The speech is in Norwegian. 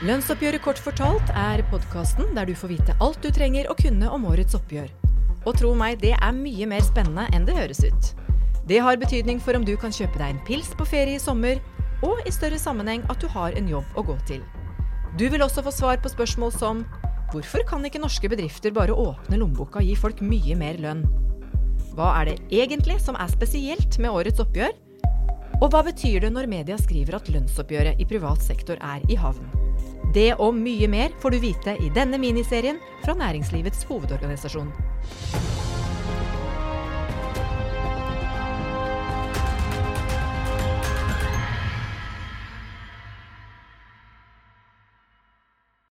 Lønnsoppgjøret kort fortalt er podkasten der du får vite alt du trenger å kunne om årets oppgjør. Og tro meg, det er mye mer spennende enn det høres ut. Det har betydning for om du kan kjøpe deg en pils på ferie i sommer, og i større sammenheng at du har en jobb å gå til. Du vil også få svar på spørsmål som hvorfor kan ikke norske bedrifter bare åpne lommeboka og gi folk mye mer lønn? Hva er det egentlig som er spesielt med årets oppgjør? Og hva betyr det når media skriver at lønnsoppgjøret i privat sektor er i havn? Det og mye mer får du vite i denne miniserien fra Næringslivets hovedorganisasjon.